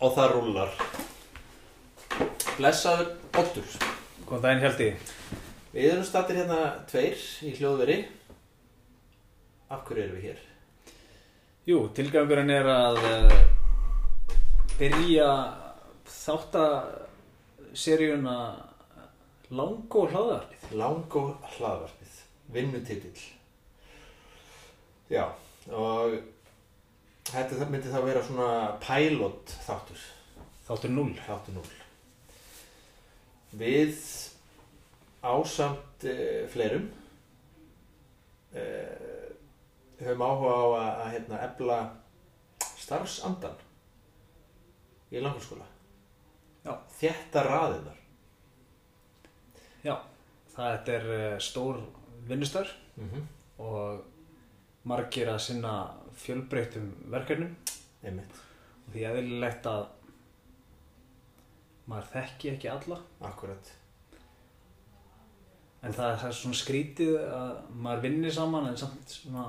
og það rúlar Blessaður Óttur Góðan daginn Hjaldi. Við erum stattir hérna tveir í hljóðveri Af hverju erum við hér? Jú, tilgangurinn er að uh, byrja þáttaseríuna Lang og hlaðarpið. Lang og hlaðvarpið Vinnutitill Já, og þetta myndi þá vera svona pilot þáttur Þáttur 0. Þáttur 0 Við ásamt uh, fleirum uh, höfum áhuga á að, að hérna, efla starfsandan í langurskóla Já. Þétta raðinnar Já, það er uh, stór vinnustar mm -hmm. og margir að sinna fjölbreyttum verkefnum. Einmitt, og því eðlilegt að maður þekki ekki alla. Akkurat. En það það er svona skrítið að maður vinnir saman en samt svona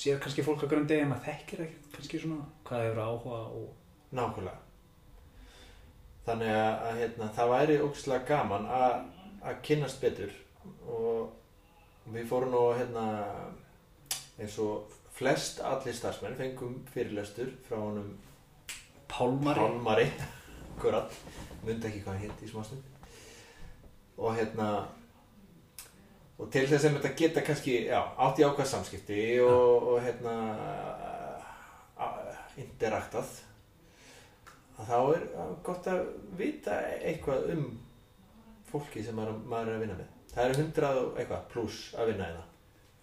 sér kannski fólk að grunn degi en maður þekkir ekki kannski svona hvað hefur áhuga og Nákvæmlega. Þannig að, að hérna, það væri ógæslega gaman að, að kynnast betur. Og við fórum nú hérna, eins og flest allir starfsmenn fengum fyrirlestur frá honum pálmari. Pálmari. Akkurat, myndi ekki hvað hétt í smástum og hérna og til þess að þetta geta kannski já, átt í ákvað samskipti og, og hérna interaktað að þá er gott að vita eitthvað um fólki sem maður, er að vinna með. Það eru hundrað og eitthvað pluss að vinna hérna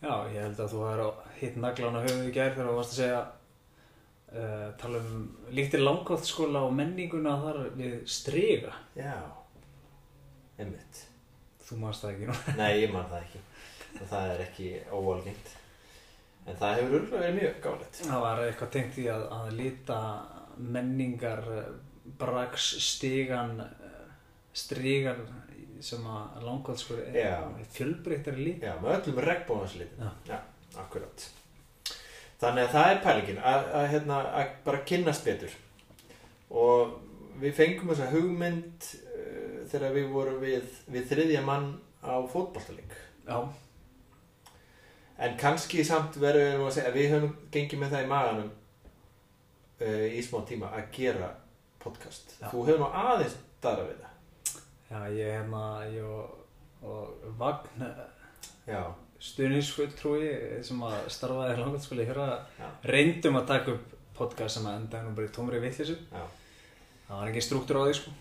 Já, ég held að þú har hitt naglan á höfuð í gær þegar þú varst að segja uh, tala um líktir langkvæðskóla og menninguna þar við striga. Já, einmitt. Þú maður það ekki nú. Nei, ég man það ekki. Og það er ekki óvalgengt en það hefur örgulega verið mjög gáleitt það var eitthvað tengt í að, að líta menningar uh, brags stigan uh, strigan sem að Já. er fjölbreyttari lít Já, með öllum regnbóðanslitin Já. Já, akkurat. Þannig að það er pælingin að, að, hérna, að bara kynnast betur. Og við fengum þessa hugmynd uh, þegar við vorum við, við þriðja mann á fótballtaling Já, en kannski samt verðum við að segja að við höfum gengið með það í maganum uh, í smá tíma að gera podcast. Já. Þú hefur nú aðeins dara við það já ég hérna ég og, og Vagn Já, stuðningsfulltrúi sem að starfaði í fyrra Já. reyndum að taka upp podcast sem að enda nú bara í tómri vittlisu já. Það var ekki struktúr á því sko.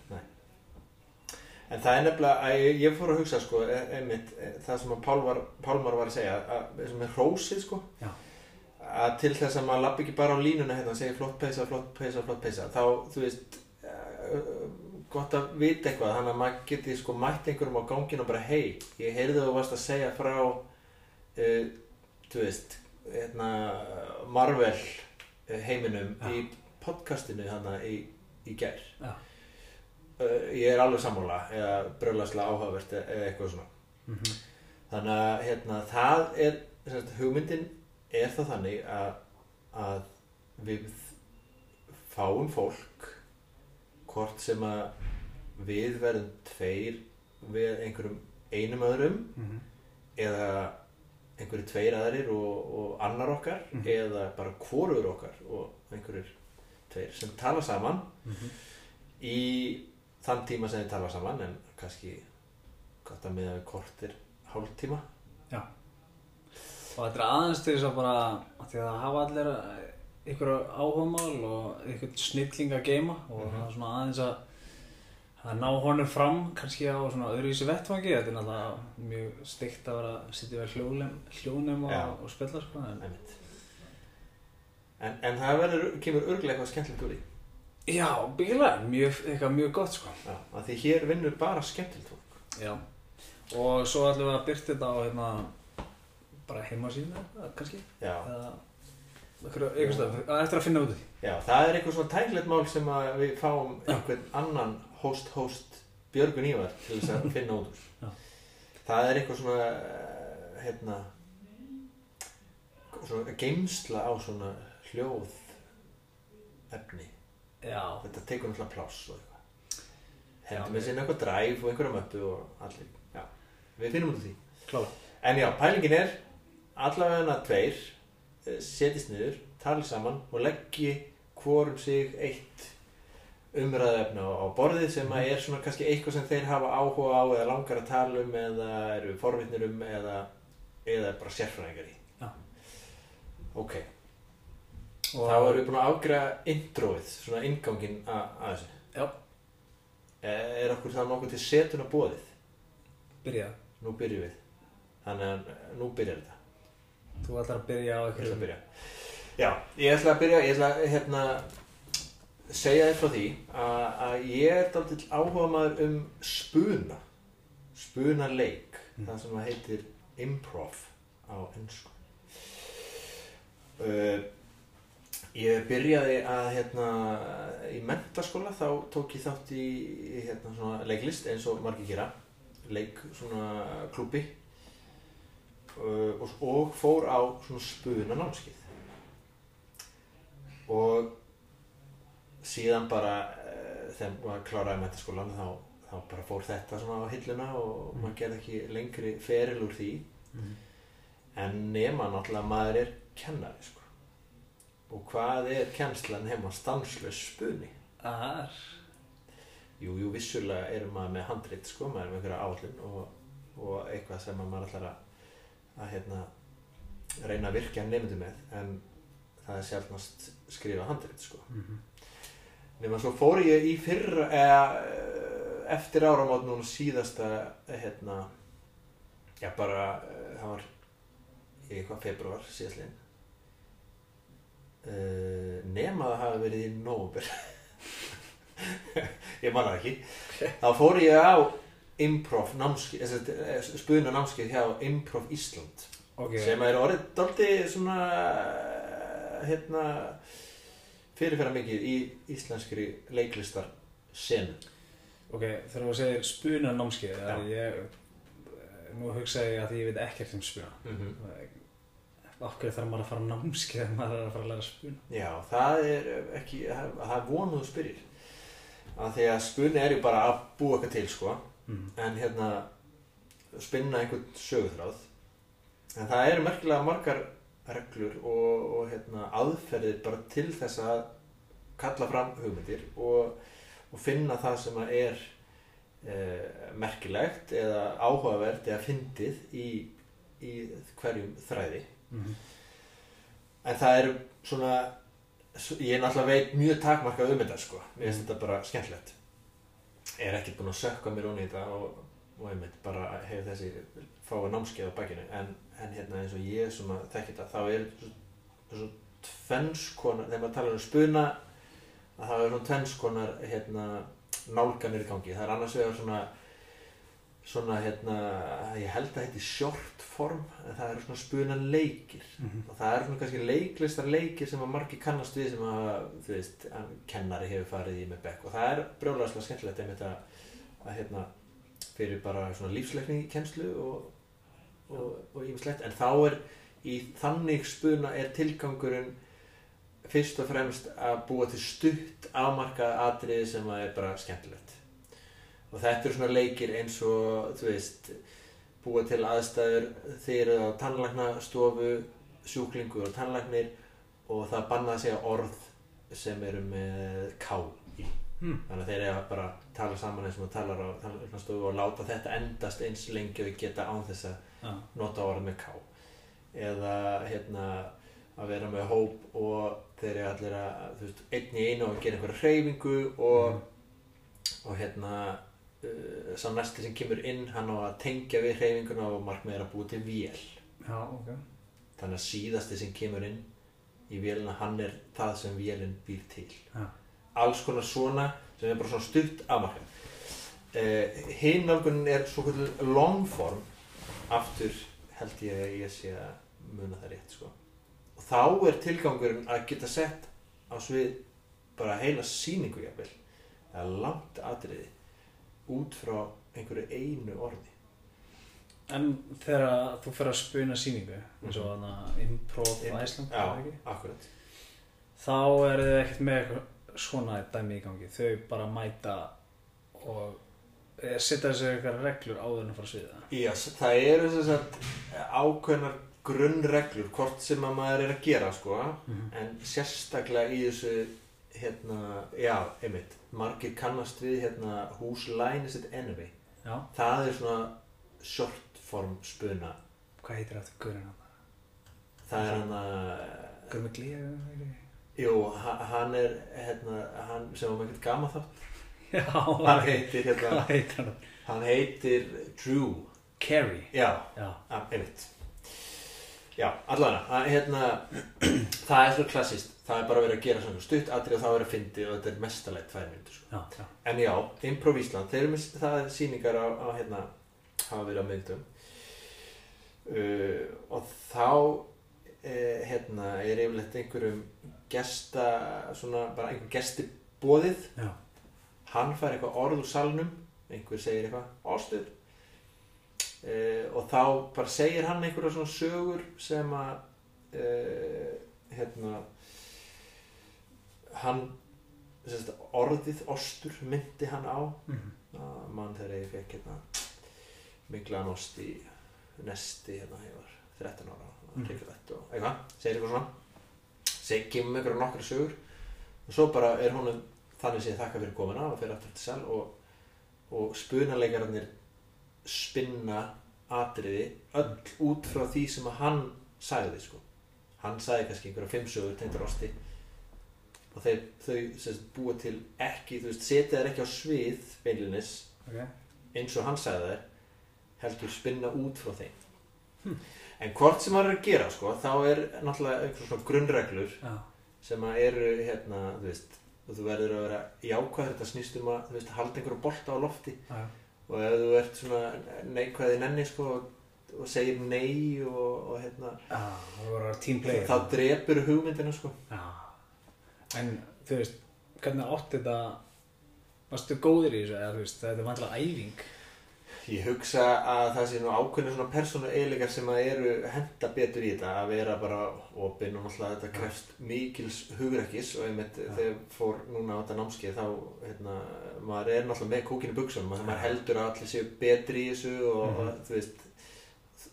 En það er nefnilega ég, ég fór að hugsa sko, e- einmitt, e, það sem að Pálmar, Pálmar var að segja, að, sem er hrósið sko, Já. að til þess að maður lappi ekki bara á línuna hérna og segja flott peysa, flott peysa, flott peysa, þá, þú veist, uh, gott að vita eitthvað, þannig að maður geti sko mætt einhverjum á gangin og bara, hei, ég heyrði þú varst að segja frá, uh, þú veist, hérna, Marvel eh, heiminum Já. í podcastinu hérna í, í gær Já. uh, ég er alveg sammála eða brjóðlaslega áhugavert eða eitthvað svona mm -hmm. þannig að hérna, það er sagt, hugmyndin er það þannig að, að við fáum fólk hvort sem að við verðum tveir við einhverjum einum öðrum Mhm. eða einhverju tveir aðrir og, og annar okkar Mhm. eða bara hvorur okkar og einhverjur tveir sem tala saman Mhm. í þann tíma sem þið tala saman en kannski gott að miða við kortir hálftíma og þetta er aðeins til þess að bara að því að hafa allir ykkur áhugamál og ykkur snilling að geima og það er svona aðeins að að ná honum fram kannski á svona öðruvísi vettfangi þetta er náttúrulega mjög steikt að vera að sitja við hljóðnum, hljóðnum Já. og, og spilla sko en. En, en það verður, kemur örglega eitthvað skemmtilegt úr því Já, mjög, eitthvað mjög gott sko. Já, að því hér vinnur bara skemmtilegt fólk Já. Og svo ætlum við að byrta þetta á hérna, bara heimasíðinu kannski. Já, Eða stað, eftir að finna út af því. já, það er eitthvað svona tæklegt mál sem við fáum einhvern annan host-host Björgun Ívar til þess að finna út úr. Það er eitthvað svona eh, hérna svona geimsla á svona hljóð efni Já, þetta tekur náttúrulega pláss og eitthvað hendur með sinni eitthvað dræf og einhverja möppu og allir, já, við finnum út af því klála. en já, pælingin er allavega tveir eh, setjist niður, tala saman og leggji hvorum sig eitt umræðefni á, borðið sem að er svona kannski eitthvað sem þeir hafa áhuga á eða langar að tala um eða eru forvitnir um eða, eða bara sérfræðingar í. Já. ok, Og þá erum við búin að afgræða introið, svona ingangin að, þessu. Já. er, er okkur það nokkuð til setuna bóðið Byrja. nú byrjum við. Þannig að nú byrjar þetta Þú ætlar að byrja á Ég ætla að eitthvað. byrja. Já, ég ætla að byrja, ég ætla að hérna, segja þér frá því að, að ég er dálítið áhuga maður um spuna, spuna leik, Mm. það sem að heitir improv á ennsku. Uh, ég byrjaði að hérna, í mentaskóla þá tók ég þátt í, hérna, svona leiklist eins og margir gera, leik svona klúbi uh, og, og fór á svona spuna námskeið og síðan bara uh, þegar maður kláraði metaskólan þá, þá bara fór þetta svona á hilluna og Mm. maður gerði ekki lengri feril úr því Mhm. en nema náttúrulega maður er kennari sko. og hvað er kennslan heima stanslaus spuni Þar. jú, jú, vissulega erum maður með handrit sko, maður er með einhverja áallun og, og eitthvað sem að maður ætlar að, að hérna, reyna að virkja nefndu með en það er sjálfnast skrifa handrit sko. Mhm. nema svo fór ég í fyrra eða eh, eftir áramót núna síðasta hérna já bara eh, það var í eitthvað februar síðastlegin uh, nema það hafi verið í nóvumber ég man það ekki þá fór ég á improv námskeið, spuna námskeið hjá Improv Ísland Ok. sem er orðið daldi svona hérna fyrirferða mikið í íslenskri leiklistar senu Ok, þegar þú segir spuna ég, nú hugsaði ég að ég veit ekkert um spuna. mm -hmm. Af hverju þarf maður að fara á námskeið ef maður er að fara að læra spuna? Já, það er ekki það er vonuðu spyrir að því að spuni er ju bara að búa eitthvað til sko Mm. en hérna spinna einhvern söguþráð en það eru merkilega margar reglur og, og hérna, aðferðir bara til þess að kalla fram hugmyndir og, og finna það sem að er e, merkilegt eða áhugavert eða fyndið í, í hverjum þræði Mm. en það eru svona ég náttúrulega veit mjög takmarkað um þetta sko mér finnst þetta bara skemmtilegt er ekkert búinn að sökka mér onni í þetta og, og einmitt bara hefur þessi fáið námskeið á bakinu. En, en hérna eins og ég sem að þekki þetta þá er svo, svo tvennskonar þegar maður talar um spuna það er svona tvennskonar hérna, nálganir í gangi. Það er annars vegar svona svona hérna ég held að heiti short form en það eru svona spunan leikir. Mhm. og það eru svona kannski leiklistar leikir sem að margir kannast við sem að þú veist, kennari hefur farið í með bekk og það er brjóðlega skemmtilegt einmitt að, að hérna fyrir bara svona lífsleikni í kennslu og og, og ímislegt en þá er í þannig spuna er tilgangurinn fyrst og fremst að búa til stutt afmarkað atriði sem að er bara skemmtilegt og þetta eru svona leikir eins og þú veist búa til aðstæður þeir eru á tannlæknastofu sjúklingur og tannlæknir og það banna að segja orð sem eru með ká í Hmm. þannig að þeir eru að bara tala saman eins og talar á tannlæknastofu og láta þetta endast eins lengi og geta án þess að Já. nota orð með ká eða hérna að vera með hóp og þeir eru allir að þú veist, einn í einu og gera einhverja hreyfingu og, Mhm. og hérna uh, sá næsti sem kemur inn hann á að tengja við hreyfinguna og markmið er að búa til vél Já, ok. þannig að síðasti sem kemur inn í vélina hann er það sem vélinn býr til Já. alls konar svona sem er bara svona stutt afmarkað uh, hinn nálgunin er svo kvöldur longform aftur held ég að ég sé að muna það rétt sko. og þá er tilgangurinn að geta sett á svið bara heila sýningu jafnvel eða langt atriði út frá einhverju einu orði. En þegar þú fer að spuna sýningu, eins og þarna Improv Im- Iceland, já, er það ekki? akkurat. Þá er þið ekkert með svona dæmi í gangi. Þau bara mæta og eh, setja sér eitthvað reglur áður en að fara að sviða. Yes, það eru sem sagt ákveðnar grunnreglur hvort sem að maður er að gera sko. Mhm. en sérstaklega í þessu hérna, já, einmitt margir kannast við hérna whose line is it anyway já, það er svona short form spuna. Hvað heitir þetta gurinn hann? það er hann að Gurinn með glíðu jú, ha- hann er hérna, hann sem var með eitthvað gama þátt já, hann heitir hérna, hvað heitir hann? hann heitir Drew. Carrie. Já, já, að, einmitt já, allavega, að, hérna það er svo klassist það er bara verið að gera svona stutt atrið og þá er að fyndi og þetta er mestalegt tvær myndir sko. já, já, en já, Improv Ísland þeir eru með, það er sýningar á, á hérna, hafa verið á myndum. Uh, og þá uh, hérna, er yfirleitt einhverjum gesta svona bara einhver gesti bóðið já, hann fær eitthvað orð úr salnum einhver segir eitthvað ástuð uh, og þá bara segir hann einhverja svona sögur sem að uh, hérna hann sérst, orðið ostur myndi hann á. Mhm, að mann þegar ég fekk hérna miklaðan ost í nesti hérna ég var 13 ára mm. og eitthvað, segir eitthvað svona. Segir, kemur með einhverja nokkra sögur. Og svo bara er honum þannig sé þakka fyrir komuna og fyrir aftur til sel og, og spunalegarnir spinna atriði öll út frá því sem að hann sagði sko. Hann sagði kannski einhverja fimm sögur tengdur osti og þeir, þau sem búa til ekki, þú veist, setja þær ekki á svið beinlunis ok. eins og hann sagði þær heldur spinna út frá þeim. En hvort sem maður er að gera sko, þá er náttúrulega einhver svona grunnreglur já, sem að eru hérna, þú veist þú verður að vera jákvæður þetta snýst um að þú veist, halda einhverju bolta á lofti. Já, og ef þú ert svona neikvæði nenni sko og, og segir nei og, og hérna player. þá drepur hugmyndina sko. Já, en þú veist hvernig átti þetta varstu góður í þessu? Eða þú veist, þetta er vantilega æfing Ég hugsa að það sé nú ákveðinu svona persónu eiginleikar sem að eru henda betur í þetta að vera bara opinn og náttúrulega þetta krefst mikils hugrekkis og einmitt Já. þegar fór núna á þetta námskeið þá hérna, maður er náttúrulega með kúkinu buksunum að maður heldur að allir séu betri í þessu og, Mhm. og þú veist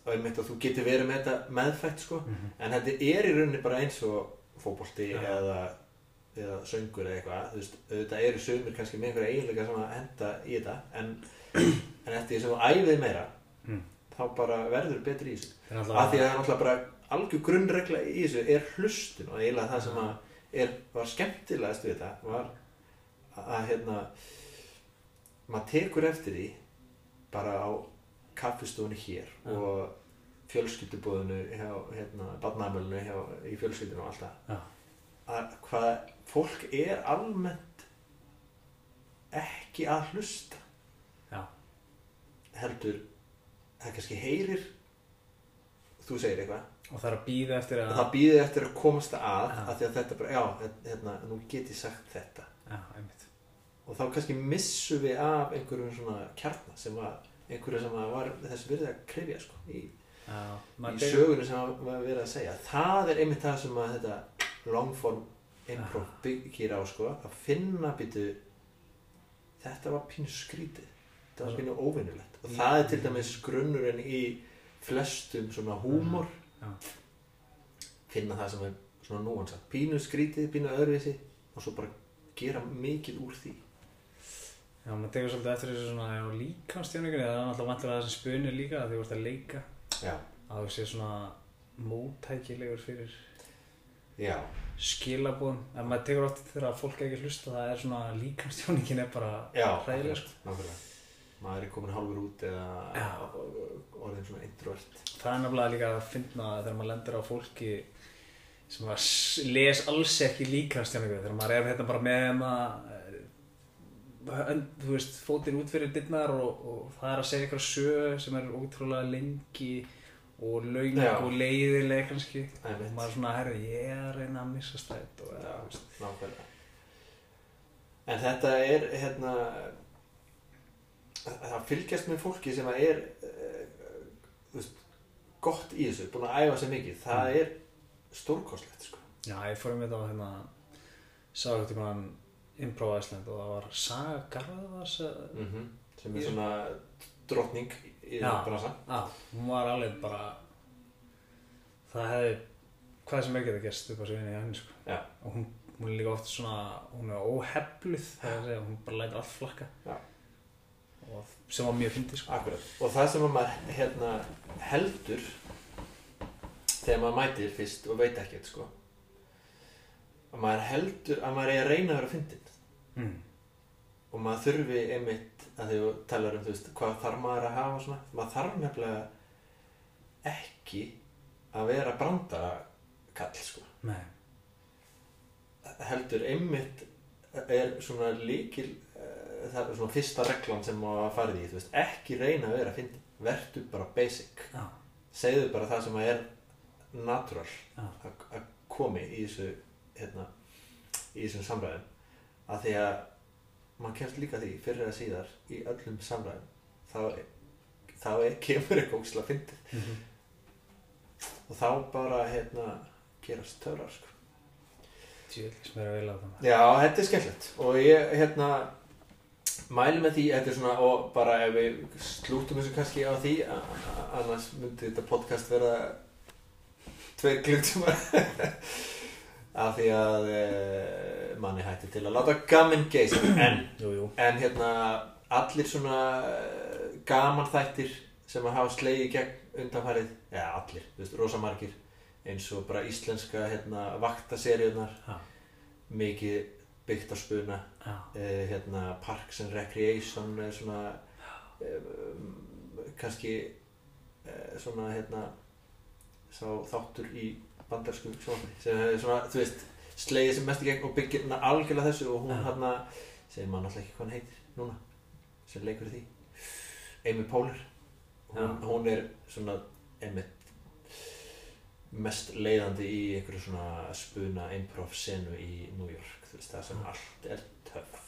og einmitt að þú getur verið með þetta meðfætt sko Mhm. en þetta er í rauninni bara eins og fótbolti Já. eða, eða söngur eða eitthvað þú veist, auðvitað eru sömur kannski með einhverja eiginleika sem að henda í þetta en, en eftir því sem þú æfið meira Mm. þá bara verður betri í þessu af því að það er náttúrulega bara algjör grunnregla í þessu er hlustun og eiginlega það sem er, var skemmtilegast við þetta var að, hérna maður tekur eftir því bara á kaffistofunni hér Já. og fjölskyldubóðinu hérna, barnamölinu í fjölskyldinu og allt það Já. að hvað fólk er almennt ekki að hlusta. Heldur það kannski heyrir þú segir eitthvað. Og það er að býða eftir að það býði eftir að komast að af því að þetta bara, já, hérna, nú get ég sagt þetta. Einmitt. Og þá kannski missum við af einhverjum svona kjarna sem var einhverju sem að var þess virði að krifja sko, í, já, í sögunni sem að var verið að segja. Það er einmitt það sem að þetta longform improv byggir á sko, að finna býtu þetta var pínu skrítið þetta var pínu óvinnulegt og það er til dæmis grunnurinn í flestum svona húmor. Finna það sem er svona núansa pínu skrítið, pínu öðruvísi og svo bara gera mikið úr því. Já, maður tekur svolítið eftir þessu svona á líkamstjáningunni, það er náttúrulega vantilega það sem spunir líka að þú ert að leika. Já, að þú sé svona móttækilegur fyrir já, skilabúðum en maður tekur oft þegar fólk er ekki að hlusta það er svona líkamstjáningin er bara nákvæmlega maður er komin hálfur út eða orðin svona introvert. Það er nefnilega líka að finna þegar maður lendur á fólki sem að s- les alls ekki líkamstjáningu þegar maður er hérna bara með maður þú veist, fótinn út fyrir dittnar og, og það er að segja eitthvað sög sem er ótrúlega lengi og laung Já. og leiðileg kannski. Og maður er svona, herri, ég er að reyna að missa strætt og Já, þú veist. nákvæmlega. En þetta er hérna það fylgjast með fólki sem er uh, gott í þessu búin að æfa sér mikið Mm. það er stórkostlegt sko. Já, ég fór um þetta á hérna sá eftir hann Improv Iceland og það var Saga Garðars mm sem er svona drottning í Já. þessum bransa Já, hún var alveg bara það hefði hvað sem er getað gerst upp á sig í henni sko. Og hún, hún er líka oft svona hún er óhefluð það er að segja, hún bara lætur allt flakka Já. og sem var mjög fyndið sko. Akkurat. Og það sem að maður hérna, heldur þegar maður mætir fyrst og veit ekkert sko að maður heldur að maður er að reyna að vera fyndin mm. og maður þurfi einmitt að þú talar um þú veist hvað þarf maður að hafa og svona maður þarf nefnilega ekki að vera brandakall sko Nei, heldur einmitt er svona líkil það er svona fyrsta reglan sem maður farið í þú veist ekki reyna að vera fyndin vertu bara basic. Já, segðu bara það sem að er natural að að komi í þessu hérna, í þessum samræðum. Að því að maður kemst líka að því fyrir að síðar í öllum samræðum þá, þá er, kemur eitthvað ógislega fyndið. Mhm. og þá bara hérna gerast töfrar sko. tjóðlis mér að vilja á það Já, þetta er skemmtilegt. Og ég hérna mæli með því, þetta er svona og bara ef við slútum þessu kannski á því annars myndi þetta podcast vera tveir klukkutímar. Af því að e, manni hætti til að láta gaman geisa en, en hérna allir svona eh, gaman þættir sem að hafa slegið í gegn undanfærið, já allir, þú veist, rosa margir eins og bara íslenska hérna, vaktaseríunar mikið byggt á spuna já, eh, hérna Parks and Recreation er svona um, kannski eh, svona hérna sá þáttur í bandarsku sem hefur svona, þú veist slegið sem mest í gegn og byggir hérna algjörlega þessu og hún hérna, segir maður náttúrulega ekki hvað hann heitir núna, sem leikur því. Amy Poehler hún, hún er svona einmitt mest leiðandi í einhverju svona spuna improv senu í New York þú veist það sem allt er töff.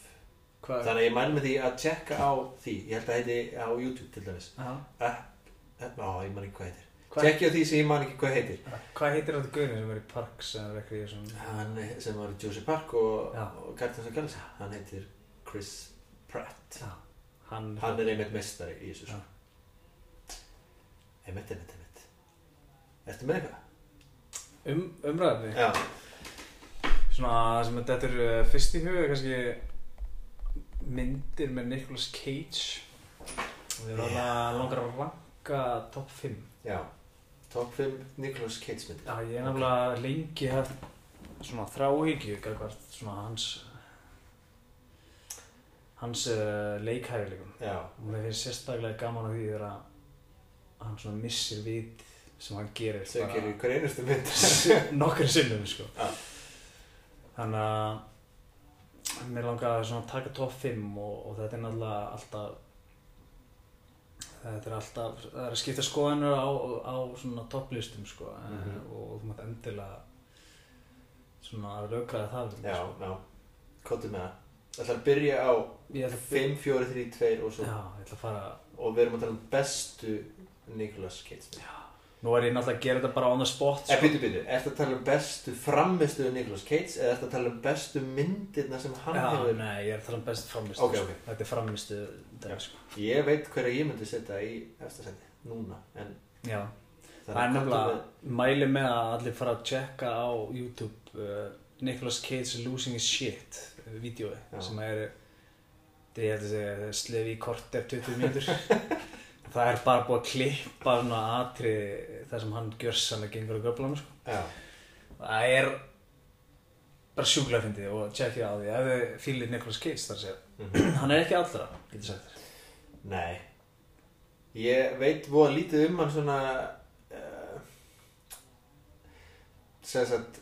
Þannig að ég mæl með því að tjekka á því ég held að heiti á YouTube til dæmis. Á, ég man ekki hvað heitir. Tjekki á því sem ég man ekki hvað heitir. Hvað heitir þetta guðin sem er í Parks and Recreation? Hann sem var í Josie Park og, og of the Galaxy. Hann heitir Chris Pratt. Já, hann, hann er einmitt mestari í þessu sko. einmitt, einmitt, einmitt. Ertu með eitthvað? Um, umræðið já, Svona sem að þetta er fyrst í huga kannski myndir með Nicolas Cage. Og við erum alveg langar að ranka top 5 já. Top 5 Nicolas Cage myndir. Já, ég er nefnilega lengi haft svona þráhyggju svona hans hans uh, leikhæfileikum. Og mér finnst sérstaklega gaman að því að hann svona missir vit sem hann gerir sem gerir hver einustu mynd nokkur sinnum sko. Já. þannig að mér langar að taka top 5 og, og þetta er náttúrulega alltaf þetta er alltaf það er að skipta skoðanur á, á topplistum sko mm Mhm. og þú mátt endilega svona að raukraða það já, sko. já, kottu með það Það ætlar að byrja á ég ætla að 5, 4, 3, 2 og svo já, ég ætla að fara og við erum að tala um bestu Nicolas Cage mynd. Nú er ég náttúrulega að gera þetta bara on the spot Eh, sko. byrju, byrju, ertu að tala um bestu framistuðu Nicolas Cage eða ertu að tala um bestu myndirna sem hann já, hefur? nei, ég er að tala um bestu framistu Ok, ok. þetta er framistu dæmi, sko. Ég veit hverja ég myndi setja í eftir sendi, núna, en já það er nefnilega mæli með að allir fara að checka á YouTube uh, Nicolas Cage Losing His Shit uh, Já. sem er þetta ég held að segja slefi í korter 20 mínútur það er bara búið að klippa svona atrið þar sem hann gjör saman gengur á göflunum sko. Já, það er bara sjúklega fyndið og checkið á því. Ef þið fýlir Nicolas Cage þar að segja mhm. hann er ekki allra, getur sagt þér. Nei. Ég veit voða lítið um hann svona uh, sem sagt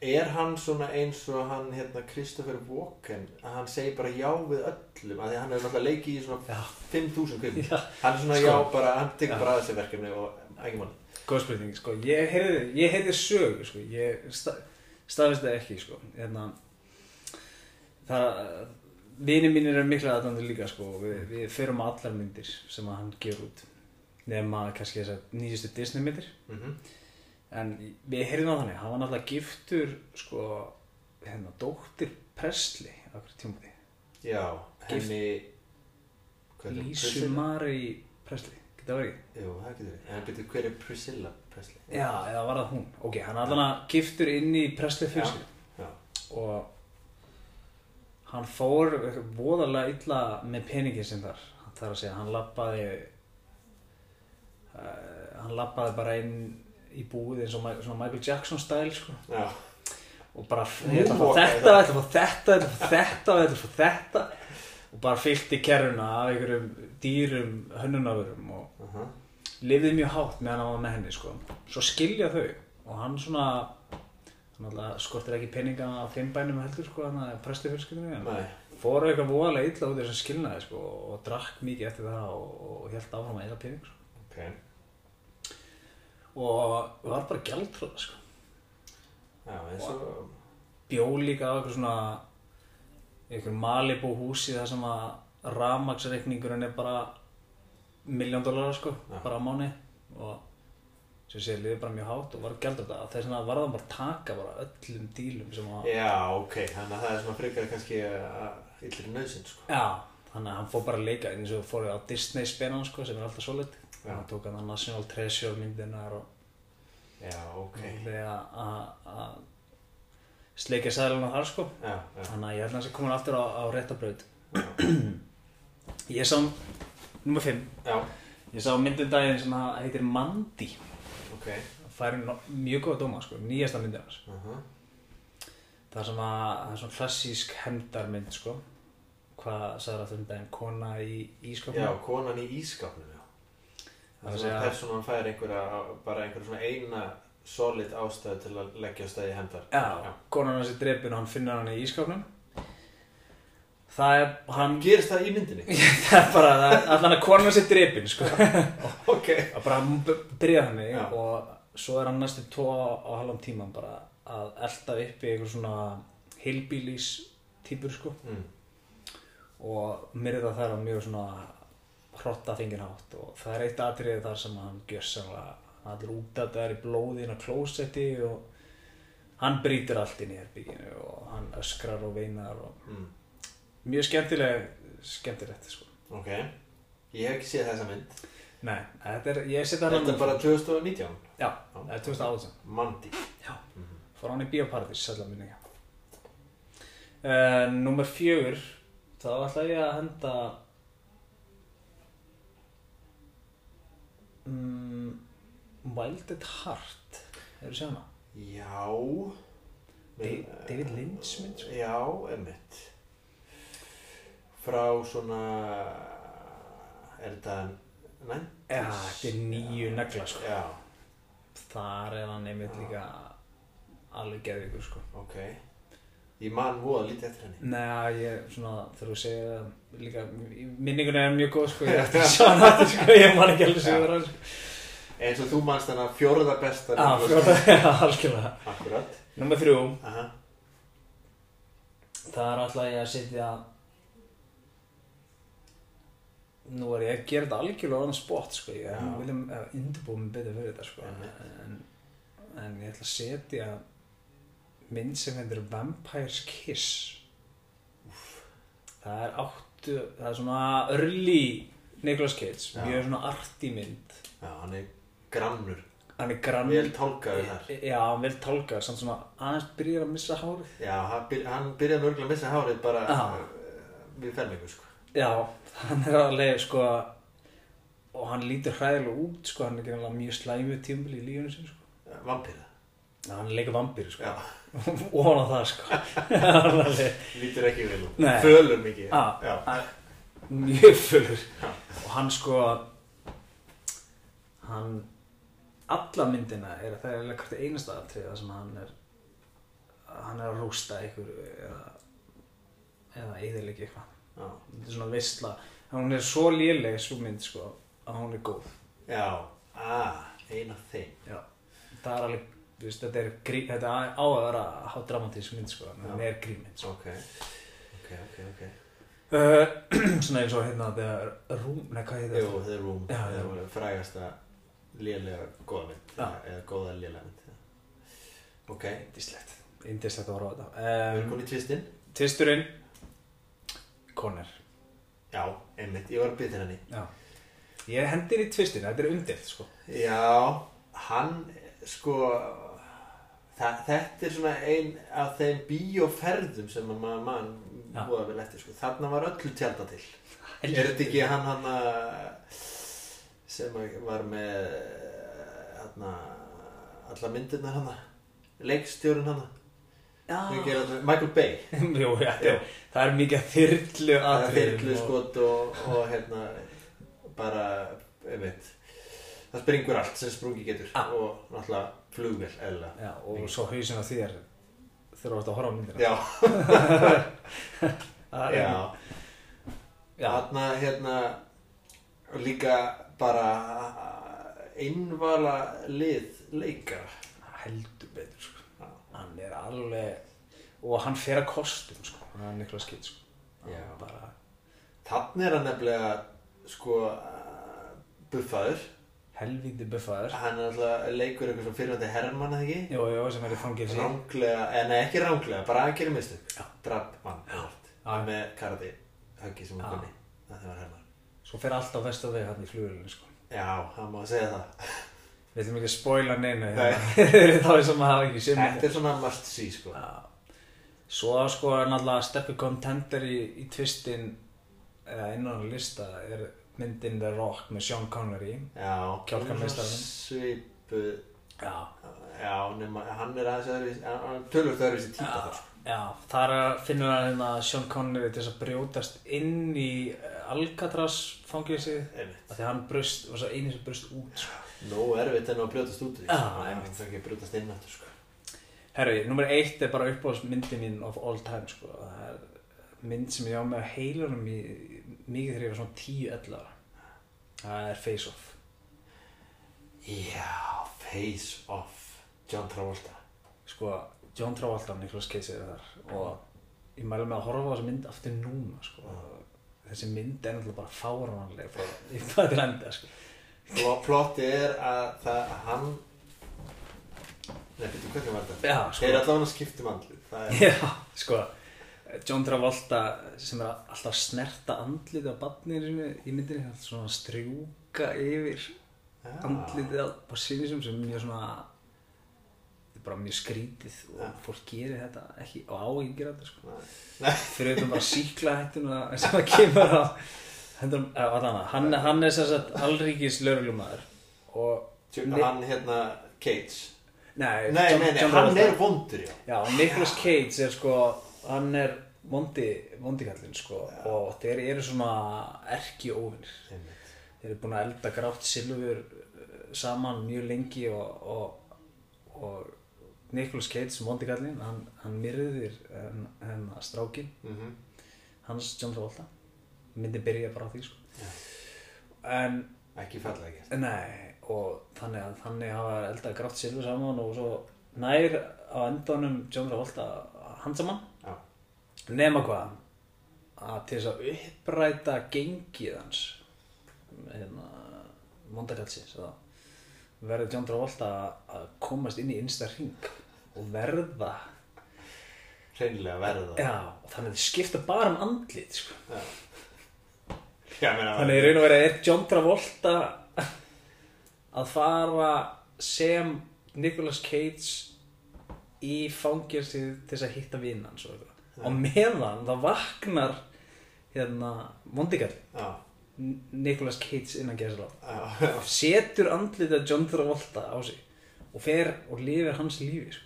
er hann svona eins og hann hérna Christopher Walken? Að hann segir bara já við öllum að því að hann hefur náttúrulega leikið í svona Já. 5000 kvim hann er svona Sko. já bara, hann tekur bara að þessi verkefni og ekki mann. Góð spurning, sko, ég heyrði, ég heyrði sögu, sko, ég sta, staðist það ekki, sko, hérna, það, vini mínir eru mikla aðdæmdur líka, sko, við, við förum allar myndir sem að hann gefur út, nema kannski þessar nýjustu Disney myndir, mm en við heyrðum á þannig, hann var náttúrulega giftur, sko, hérna, dóttir Presley á hverju tímati Já, henni? Lísu? Marie Presley, getur það verið? Jú, það getur við En byrju, hver er Priscilla Presley? Já, eða var það hún? Ok, hann allan að giftur inn í Presley fyrir Já, og hann fór voðalega illa með peningin sem þar það er að segja, hann lappaði uh, hann lappaði bara inn í búið eins og svona Michael Jackson stæl sko. og bara þetta, þetta, þetta fá þetta. Og bara fyllti kerruna af einhverjum dýrum hönnunafurum og uh lifði mjög hátt meðan hann var með henni sko. svo skilja þau. Og hann svona skortir ekki peninga á þeim bænum heldur sko, hann að presti fjölskyldinu fór eitthvað voðalega illa út í þessum skilnaði sko, og drakk mikið eftir það og, og held áfram að eða pening sko. ok og var bara gjaldtróða sko. Já, eins og bjó líka á eitthvað svona einhver Malibu húsi þar sem að rafmaksreikningurinn er bara miljón dólarar sko, Já. bara á mánu og sem sé liðið bara mjög hátt og var þetta þess vegna var það bara að taka bara öllum dílum sem að Já, ok, þannig að það er svona frekar kannski illri nöðsinn, sko. Já, þannig að hann fór bara að leika eins og fór á Disney spennan sko sem er alltaf svolít Já. hann tók hann að National Treasure myndinar og Já, ok. þegar að sleikja sæðluna þar sko. Já, já, þannig að ég held að hann sé komin aftur á, á réttabraut ég sá nummer 5 já, ég sá myndin daginn sem heitir Mandy. Ok. Það er mjög góða dóma sko, nýjasta myndin hans. Uh það að það er svona klassísk hendarmynd sko. Hvað sagður að það daginn? Kona í ískapnum Já, konan í ískapnum, Það Það er er að persónan fær einhverja, bara einhverja svona eina solid ástæðu til að leggja stæði hendar Já, konan hans er drepin og hann finnur hann í ískapnum það er hann Gerist það í myndinni? það er bara, það er allan að konan hans er drepin sko ok að bara hann b- byrja þannig Já. og svo er hann næstu tvo á halvan tíma bara að elda upp í einhver svona hillbillies típur sko mm. og myrða þær á mjög svona hrotta fengin hátt og það er eitt atriði þar sem hann gjör sannlega allir út að það er í blóðin á klósetti og hann brýtur allt inn í herbygginu og hann öskrar og veinar og Mm. mjög skemmtileg skemmtilegt sko. Ok. Ég hef ekki séð þessa mynd. Nei, þetta er, Þetta er bara 2019 Já, það er 2018 Mandy. Já, Mhm. fór hann í minni uh, Númer fjögur þá ætla ég að henda mm, Wild at Heart Hefur séð hana? Já Men- David Lynch mynd sko. Já, emmitt Frá svona Er þetta Nænt? Já, þetta er nýju negla sko. Já, Þar er hann einmitt líka alveg geðvíkur sko. ok Ég man voða lítið eftir henni Nei, ég, svona, þegar þú segir það líka, minningunni er mjög góð, sko, ég ætti að sjá hana aftur, sko, ég man ekki alveg sigur hann, sko. Eins og þú manst hennar fjóraða besta Já, Nicolas fjóra, Cage. já, algjörlega. Akkurat Númer þrjú, Aha. það er alltaf ég að setja, nú er ég að gera þetta algjörlega þann spott, sko, ég Já. viljum undirbúið mig betur fyrir þetta, sko, Einmitt. en, en ég ætla að setja mynd sem hendur Vampire's Kiss. Það er áttu, það er svona early Nicolas Cage, Já. mjög svona arty mynd. Já, hann er grannur hann er grann Vel tálkaður þar já, hann vel tálkaður samt svona aðeins byrjar að missa hárið Já, hann, byr, hann byrjaði mörgulega að missa hárið bara Já. uh, við fermingu sko já, hann er alveg sko og hann lítur hræðilega út sko, hann er ekki alveg mjög slæmið tímbil í lífunu sin sko. Vampíra Já, hann er leika vampír sko Já, og hann á það sko. Hann lítur ekki vel. Fölur mikið. Hann er mjög fullur Já. og hann sko hann alla myndina er að það er alveg hvert einasta atrið það sem hann er hann er að rústa ykkur eða eða eðileggi eitthvað. Þetta er svona veistla hún er svo léleg svo mynd sko að hún er góð. Já, ah, ein af þeim. Já. það er alveg veist, þetta, er, þetta á að vera há dramatísk mynd sko en Já. er grímynd sko. Ok, ok, ok, ok. Uh, svona eins og hérna þegar rúm, nei hvað heitir Jú, The Room. Já, Það var frægasta lélega góða mynd Já. eða góða lélega mynd já. Ok, Íslegt. indislegt að horfa á þetta. Við erum um, komin í tvistinn Tvisturinn. Conner. Já, einmitt, ég var að byrja henni. Já. Ég hendir í tvistin, þetta er umdilt sko. Já, hann sko það, þetta er svona ein af þeim bíóferðum sem að maður mann Já. búða vel eftir sko. þarna var öllu tjálta til. Er þetta ekki hann hann sem að var með hann alla myndirnar hann leikstjórun hann Já. Michael Bay. Jú, já, er, það er mikið þyrlu það er atriðum þyrlu og- skot og, og hérna bara einmitt það springur allt sem sprungi getur Já. og náttúrulega flugvel eða Já, og svo hausin á þér þú ert að horfa á myndina já, já. já. Þarna, hérna, líka bara einvala lið leikara. heldur betur sko. Já. hann er alveg og hann fer að kostum sko. hann er Niklas Kidd sko. Bara, Þannig er hann nefnilega, sko, buffaður. Helvíti buffaður Hann er alltaf leikur eitthvað svona fyrirvændi Hermann, eða ekki? Jú, jú, sem er í fangilsi Ránglega, eða nei, ekki ránglega, bara að gera mistök. Já. Drab mann, Já. Já. Með kardi, höggi sem Já. hann kunni. Það var Hermann. svo fer allt á vestu veg hann í flugulinu sko. Já, hann má segja það. við ætlum ekki að spoila neina Nei. þá er sem að hafa ekki sem Þetta er svona must see, sko. Já. Svo sko er náttúrulega steppi contender í, í tvistin eða innan á lista er myndin The Rock með Sean Connery Já, Kjálkameistarinn. Svipu, Já, já, nema, hann er aðeins tölvöld öðruvísi típa Já. þar, sko. já þar finnur hann hérna Sean Connery til þess að brjótast inn í eh, Alcatraz fangilsið því hann brust, var svo eini sem brust út sko. Nó erfitt en að brjótast út því. Hann þarf ekki að brjótast inn aftur, sko. Herri, nummer eitt er bara uppáhalds myndin mín of all time sko. mynd sem ég á með heilunum í, mikið þegar ég var svona 10-11 ára það er Face Off Já, Face Off, John Travolta. sko, John Travolta og Nicolas Cage er þar og ég mælu með að horfa á þessa mynd aftur núna sko. þessi mynd er náttúrulega bara fáránlega frá í það til enda sko. Og plotti er að það, hann, nei, betur, hvernig var þetta? Já, sko. Þeir allavega skiptum andlið, það er, Já, sko John Travolta sem er alltaf að snerta andlitið á badninu sinu í myndinni, alltaf svona að strjúka yfir Já. andlitið á, á sinni sem er mjög svona þetta er bara mjög skrítið og Já. fólk gerir þetta ekki og á ekki gera þetta sko Nei. fyrir þetta bara síkla hættuna sem það kemur á hendur, allan, hann, hann er sagt allríkis Tjö- hann hérna, Cage. nei, Nei, John- nei, nei, John hann Travolta. er vondur, já. Já, Nicolas Cage er sko, hann er vondi, vondikallinn sko og þeir eru svona erki óvinnir. Þeir eru búin að elda grátt silfur eh, saman mjög lengi og, og, og Nicolas Cage sem vondikallinn, hann, hann myrðir hennar strákin, Mhm. hans John Travolta. Myndi byrja bara á því sko. Já. En Ekki fallega gert. Nei, og þannig að þannig hafa eldað grátt silfur saman og svo nær á endanum John Travolta handsamann Já. Nema hvað að til þess að uppræta gengið hans hérna mondakallsins verður John Travolta að komast inn í innsta hring og verða Hreinlega verða. já, þannig að þið skipta bara um andlit sko. Já, meina, Þannig í raun og verið er John Travolta að fara sem Nicolas Cage í fangelsið til þess að hitta vinnans og eitthvað. Og meðan það vaknar hérna Mondigal, Já, Nicolas Cage innan já. setur andlitað John Travolta á sig og fer og lifir hans lífi sko.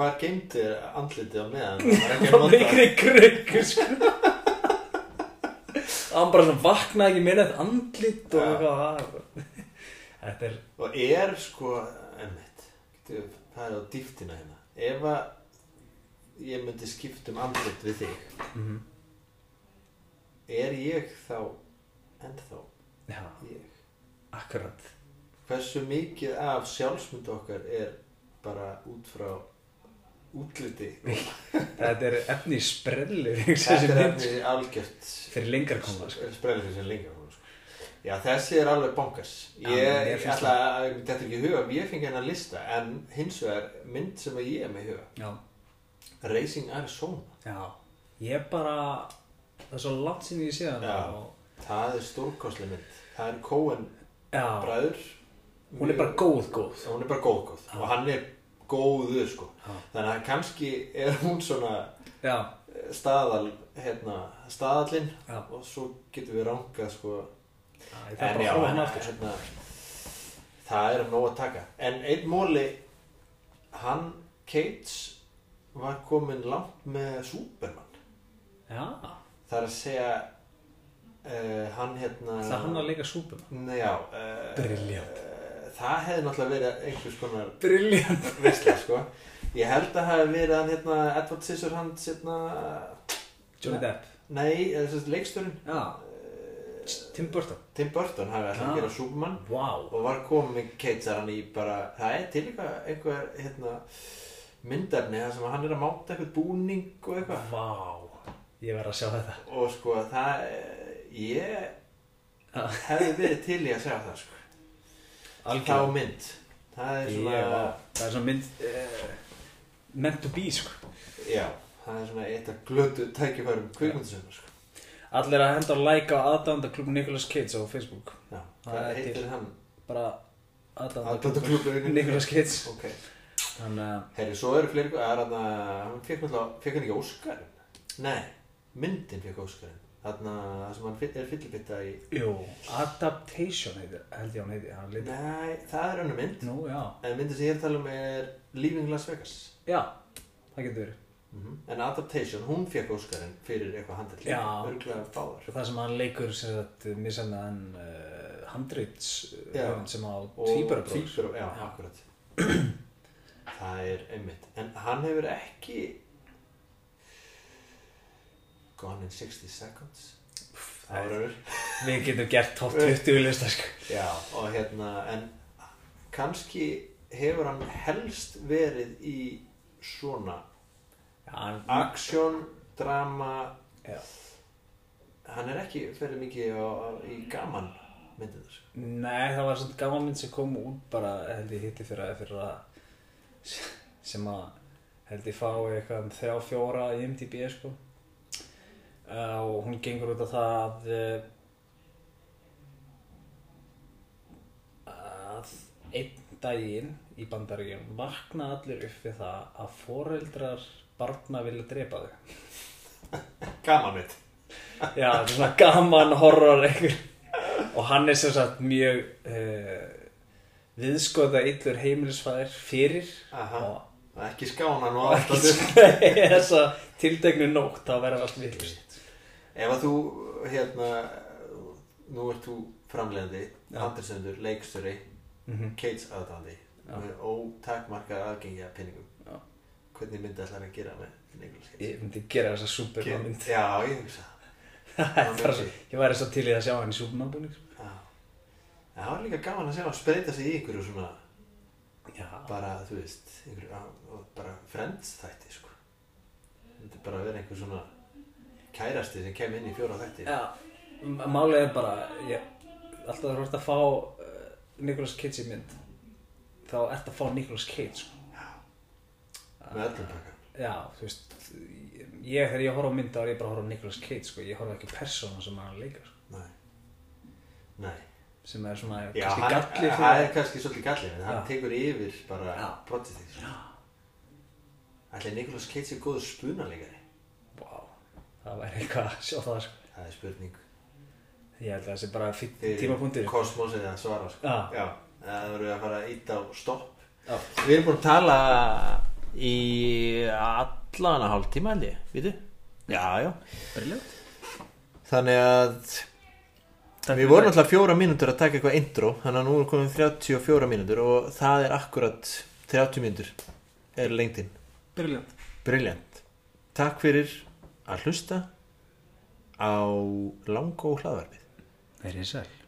Hvað geymdi andlitið á meðan? Það var að Það var mikri krökkur sko. hann bara svona vaknaði ekki með þetta andlit og eitthvað það- þetta er Og er sko, getur við farið á dýftina hérna. Ef að ég myndi skipta um andlit við þig, mm er ég þá ennþá já, ég? akkurat Hversu mikið af sjálfsmyndu okkar er bara út frá útliti? þetta er efni í sprelli Þetta er fyrir, efni algjört fyrir lengra koma sko. sprellir sem lengra koma. Sko. Já, þessi er alveg bonkers. Ég, ætla að, þetta er ekki huga, ég fengi hennar lista, en hins vegar mynd sem að ég er með huga. Já. Racing Arizona. Já. Ég bara, það er svo langt sinni ég sé. Já. og- Það er stórkostlega mynd. Það er Coen Já. bræður. Hún er bara góð, góð. Hún er bara góð, góð. Og hann er góður, sko. Já. Þannig að kannski er hún svona Já. eh, staðal, hérna, staðallinn Já. og svo getum við ránkað, sko. Horfa hann en, aftur. hérna, það er um nóg að taka. En einn móli, hann, Cates, var komin langt með Superman. Já. Það er að segja, uh, hann hérna... Það er hann að leika Superman. Nei, já. Uh, Brilliant. Uh, það hefði náttúrulega verið einhvers konar Brilliant. veistla, sko. Ég held að það hefði verið hann hérna, Edward Scissorhands, hérna... Johnny Depp. Nei, þessi leikstörinn. Já. Tim Burton. Tim Burton hafi alltaf Já. að gera Superman. Vá. og var komið keitsar hann í bara, það er til eitthvað einhver hérna, myndefni þar sem hann er að máta eitthvað búning og eitthvað Vá. Ég verð að sjá þetta. og sko það ég Já. hefði verið til í að segja það sko. þá mynd það er svona Ég, vá. Það er svona mynd uh, meant to be, sko. já, það er svona eitt af glötu tækifærum kvikmyndisöfna sko. Allir að henda og like á aðdándaklub Nicolas Cage á Facebook. já, hvað heitir hann Bara Aðdándaklúbbur aðdándaklub Nicolas Cage. ok, Þannig að, herri, svo eru fleiri það er hann að, hann fekk náttúrulega fekk hann ekki Óskarinn nei, myndin fekk Óskarinn þarna það sem hann er fyllibitta í jú, Adaptation heitir, held ég hann heitir. Hann heitir. Nei, það er önnur mynd Nú, já. En myndin sem ég er að tala um er Leaving Las Vegas Já, það getur verið. En Adaptation, hún fekk Óskarinn fyrir eitthvað handall Já. Örgulega báðar Það sem hann leikur sem sagt misannaðan uh, handrits Já. uh, sem á Og tvíburabróður. Tvíbura, já, Já. akkurat Það er einmitt. En hann hefur ekki Gone in 60 seconds. Það er- Við getum gert top 20 lista sko. Já, og hérna En kannski hefur hann helst verið í svona Já, aksjón, drama. Já. hann er ekki fyrir mikið á, á, í gaman myndið þessu Nei, það var svona gaman mynd sem kom út bara held ég hitti fyrir að sem að held ég fá eitthvað um þrjá fjóra í MDB sko. Uh, og hún gengur út af það uh, að einn daginn í bandaríkjum vakna allir upp við það að foreldrar barna vilja drepa þau. Gaman mynd Já, er svona gaman horror einhver. Og hann er sem sagt mjög uh, viðskota illur heimilisfæðir fyrir Aha. og ekki skána nú og alltaf ekki þessa tiltegnu nótt þá verður allt vittlust ef að þú hérna nú ert þú framlegandi Já. handrisendur, leikstöri mm -hmm. Kates aðdándi Já. með ótakmarkað aðgengi að pinningum Já. hvernig myndi ætlar að gera með Cage Ég myndi gera þessa Superman mynd já, ég hugsa Það Ég væri svo til í að sjá hann í Superman búning sko. En það var líka gaman að sjá að spreita sig í einhverju svona Já, bara, þú veist, einhverju, bara friends þætti, sko. Það myndi bara vera einhver svona kærasti sem kem inn í fjóra þætti. Já, m- málið er bara ég, alltaf þú ert að fá uh, Nicolas Cage í mynd þá ert að fá Nicolas Cage sko. Með öllum pakkan. Já, þú veist ég, þegar ég horf á mynd þá er ég bara að horfa á Nicolas Cage sko. ég horf ekki persóna sem hann leikar sko. Nei. Nei. Sem er svona Já, kannski hann, galli það er fyrir kannski svolítið gallið, en hann tekur yfir bara Já. projektið. Sko. Ætli Nicolas Cage er góður spunalegari? Vá, það væri eitthvað að sjá það sko. Það er spurning. ég held að það sé bara fyrir Fyrir tímapunktur Kosmosið að svara, sko. Já. Já. Það verður að fara að íta á stopp. Já. Við erum búin að tala í allan að hálf tíma held ég, vitu? Já, já. Brilliant Þannig að við vorum alltaf fjóra mínútur að taka eitthvað intro þannig að nú er komin 34 mínútur og það er akkurat 30 mínútur er lengdin. Brilliant Briljant. Takk fyrir að hlusta á langó hlaðvarpið. Verið sæl